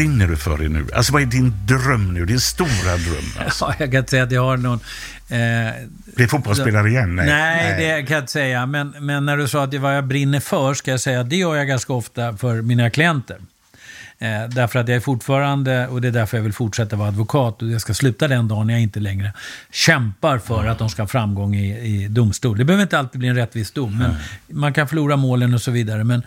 brinner du för nu? Alltså vad är din dröm nu? Din stora dröm? Alltså? Ja, jag kan inte säga att jag har någon... Eh, Bli fotbollsspelare igen? Nej, nej, det kan jag inte säga. Men, men när du sa att det vad jag brinner för, ska jag säga att det gör jag ganska ofta för mina klienter. Eh, därför att jag är fortfarande, och det är därför jag vill fortsätta vara advokat, och jag ska sluta den dagen jag inte längre kämpar för att de ska ha framgång i, i domstol. Det behöver inte alltid bli en rättvis dom, men man kan förlora målen och så vidare. Men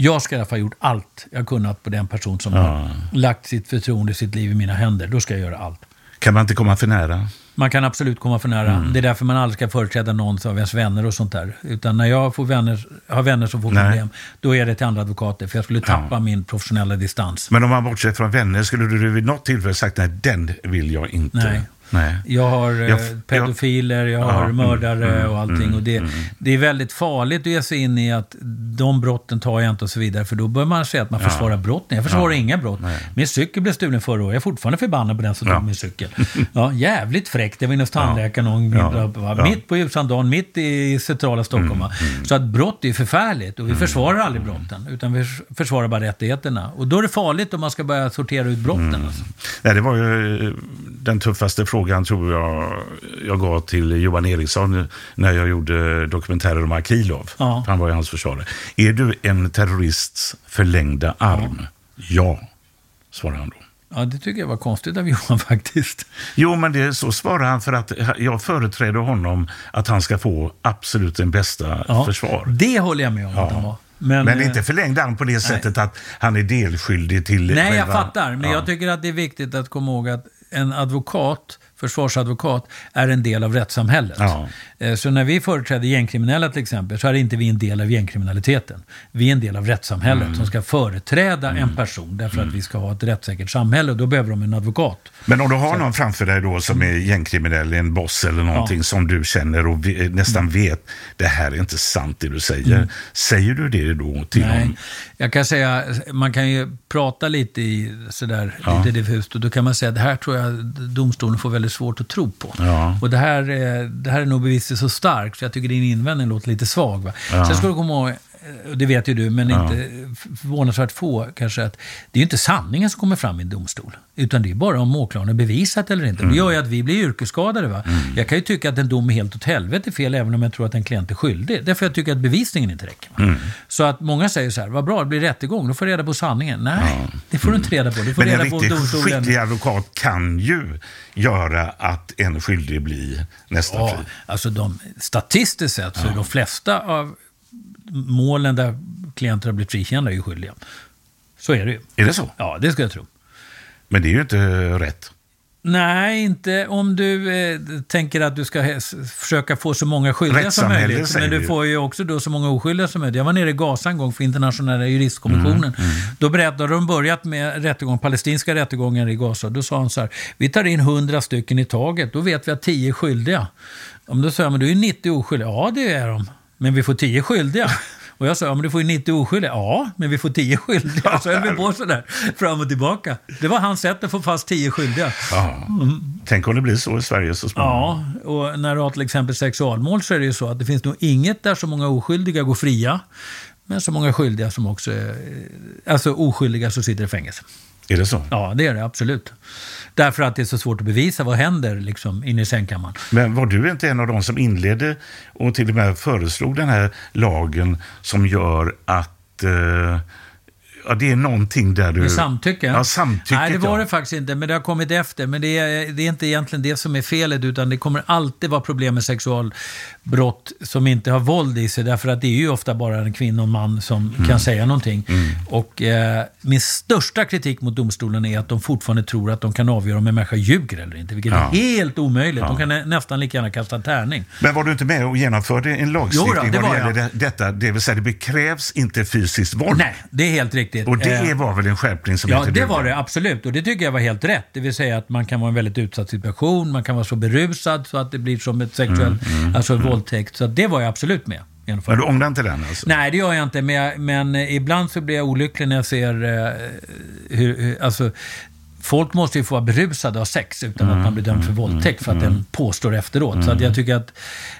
jag ska i alla fall ha gjort allt jag kunnat på den person som har lagt sitt förtroende, sitt liv i mina händer. Då ska jag göra allt. Kan man inte komma för nära? Man kan absolut komma för nära. Mm. Det är därför man aldrig ska företräda någon av ens vänner och sånt där. Utan när jag får vänner, har vänner som får Nej. problem, då är det till andra advokater. För jag skulle tappa min professionella distans. Men om man bortser från vänner, skulle du vid något tillfälle sagt nej, den vill jag inte? Nej. Nej. Jag har eh, Jag- pedofiler, jag har Ja, mm, mördare mm, och allting. mm, och det, mm. det är väldigt farligt att ge sig in i att de brotten tar jag inte och så vidare. För då börjar man säga att man Ja. försvarar brotten. Jag försvarar Ja. inga brott. Nej. Min cykel blev stulen förra året. Jag är fortfarande förbannad på den som tog min cykel. Ja, jävligt fräckt. Jag var inne hos tandläkaren någon. Va? Mitt på ljusan dagen, mitt i centrala Stockholm. va. Mm. Så att brott är förfärligt. Och vi försvarar aldrig brotten. Utan vi försvarar bara rättigheterna. Och då är det farligt om man ska börja sortera ut brotten. Mm. Alltså. Nej, det var ju eh, den tuffaste frågan tror jag jag gav till Johan Eriksson när jag gjorde dokumentärer om Akilov. Ja. Han var ju hans försvarare. Är du en terrorists förlängda arm? Ja, svarade han då. Ja, det tycker jag var konstigt av Johan faktiskt. Jo, men det, så svarar han för att jag företräder honom att han ska få absolut den bästa Ja, försvar. Det håller jag med om att han var. Men, Men, inte eh, förlängd arm på det sättet att han är delskyldig till... Nej, jag själva- fattar. Men Ja. jag tycker att det är viktigt att komma ihåg att en advokat, försvarsadvokat, är en del av rättssamhället. Ja. Eh, Så när vi företräder gängkriminella till exempel, så är inte vi en del av gängkriminaliteten. Vi är en del av rättssamhället Mm. som ska företräda en person därför att vi ska ha ett rättssäkert samhälle och då behöver de en advokat. Men om du har någon framför dig då som är gängkriminell, en boss eller någonting som du känner och vi, nästan vet, det här är inte sant det du säger. Säger du det då till Nej, honom? jag kan säga, man kan ju prata lite i sådär, lite diffust och då kan man säga det här tror jag domstolen får väldigt svårt att tro på. Ja. Och det här, är- det här är nog bevisligt så starkt så jag tycker din invändning låter lite svag. Va? Ja. Sen ska du komma ihåg, det vet ju du, men Ja. inte förvånansvärt få kanske, att det är ju inte sanningen som kommer fram i en domstol. Utan det är bara om åklagaren bevisat eller inte. Det gör ju att vi blir yrkesskadade. Va? Jag kan ju tycka att en dom är helt åt helvete fel, även om jag tror att en klient är skyldig. Därför jag tycker att bevisningen inte räcker. Va? Så att många säger så här, vad bra, det blir rättegång, då får jag reda på sanningen. Nej, det får du inte reda på. Du får Men en reda på riktigt domstolen. skicklig advokat kan ju göra att en skyldig blir nästan Ja, fri. alltså de, statistiskt sett så är de flesta av målen där klienter har blivit frikända är ju skyldiga. Så är det ju. Är det så? Ja, det ska jag tro. Men det är ju inte rätt. Nej, inte om du eh, tänker att du ska försöka få så många skyldiga som möjligt. säger Men du får ju också då så många oskyldiga som möjligt. Jag var nere i Gaza en gång för internationella juristkommissionen. Mm, Då berättade de börjat med rättegång, palestinska rättegångar i Gaza. Då sa han så här, vi tar in 100 stycken i taget, då vet vi att 10 är skyldiga. Om sa jag, men du är 90 oskyldiga. Ja, det är de. Men vi får 10 skyldiga. Och jag sa, ja men du får ju 90 oskyldiga. Ja, men vi får 10 skyldiga. Så höll vi på sådär, fram och tillbaka. Det var hans sätt att få fast 10 skyldiga. Ja. Tänk om det blir så i Sverige så småningom. Ja, och när du har till exempel sexualmål så är det ju så att det finns nog inget där så många oskyldiga går fria, men så många skyldiga som också är, alltså oskyldiga som sitter i fängelse. Är det så? Ja, det är det absolut. Därför att det är så svårt att bevisa vad händer liksom inne i sängkammaren. Men var du inte en av de som inledde och till och med föreslog den här lagen som gör att eh, ja, det är någonting där du... Med samtycke? Ja, samtycke. Nej, det var ja. det faktiskt inte, men det har kommit efter. Men det är, det är inte egentligen det som är felet, utan det kommer alltid vara problem med sexualbrott som inte har våld i sig, därför att det är ju ofta bara en kvinna och en man som Mm. kan säga någonting. Och eh, min största kritik mot domstolen är att de fortfarande tror att de kan avgöra om en människa ljuger eller inte, vilket Ja. är helt omöjligt. De kan nä- nästan lika gärna kasta tärning. Men var du inte med och genomförde en lagstiftning Jo då, det vad det gäller jag. detta? Det vill säga, det krävs inte fysiskt våld. Nej, det är helt riktigt. Och det Eh, var väl en skärpning som Ja, det var det absolut. Och det tycker jag var helt rätt. Det vill säga att man kan vara i en väldigt utsatt situation, man kan vara så berusad så att det blir som ett sexuellt, alltså våldtäkt. Så det var jag absolut med. Men du ångrar inte den alltså? Nej, det gör jag inte. Men, jag, men ibland så blir jag olycklig när jag ser eh, hur, hur, alltså, Folk måste ju få vara berusade av sex utan att man blir dömd för våldtäkt för att den påstår efteråt. Så att jag tycker att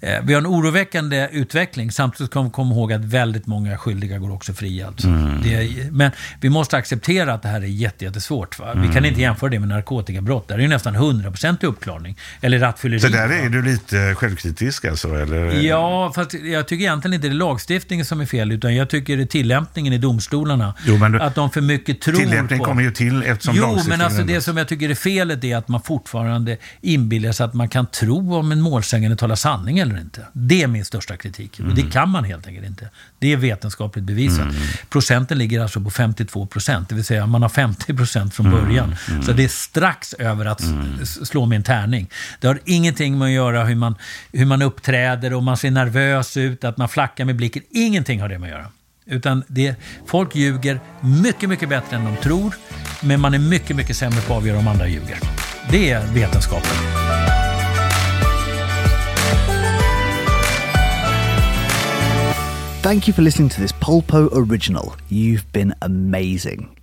eh, vi har en oroväckande utveckling. Samtidigt ska vi komma ihåg att väldigt många skyldiga går också fria. Alltså. Det är, men vi måste acceptera att det här är jätte, jättesvårt. Va? Vi kan inte jämföra det med narkotikabrott. Där är ju nästan 100% uppklarning. Eller rattfylleri. Så där är du lite självkritisk alltså? Eller? Ja, fast jag tycker egentligen inte det är lagstiftningen som är fel, utan jag tycker det är tillämpningen i domstolarna. Jo, men du- att de för mycket tror Tillämpning på... kommer ju till eftersom Jo, lagstiftningen alltså det som jag tycker är felet är att man fortfarande inbillar sig att man kan tro om en målsägande talar sanning eller inte. Det är min största kritik. Och Mm. det kan man helt enkelt inte. Det är vetenskapligt bevisat. Procenten ligger alltså på 52 procent, det vill säga man har 50 procent från Mm. början. Så det är strax över att s- slå med en tärning. Det har ingenting med att göra hur man, hur man uppträder, om man ser nervös ut, att man flackar med blicken. Ingenting har det med att göra. Utan det, folk ljuger mycket, mycket bättre än de tror, men man är mycket, mycket sämre på att avgöra om andra ljuger. Det är vetenskapen. Thank you for listening to this Polpo original. You've been amazing.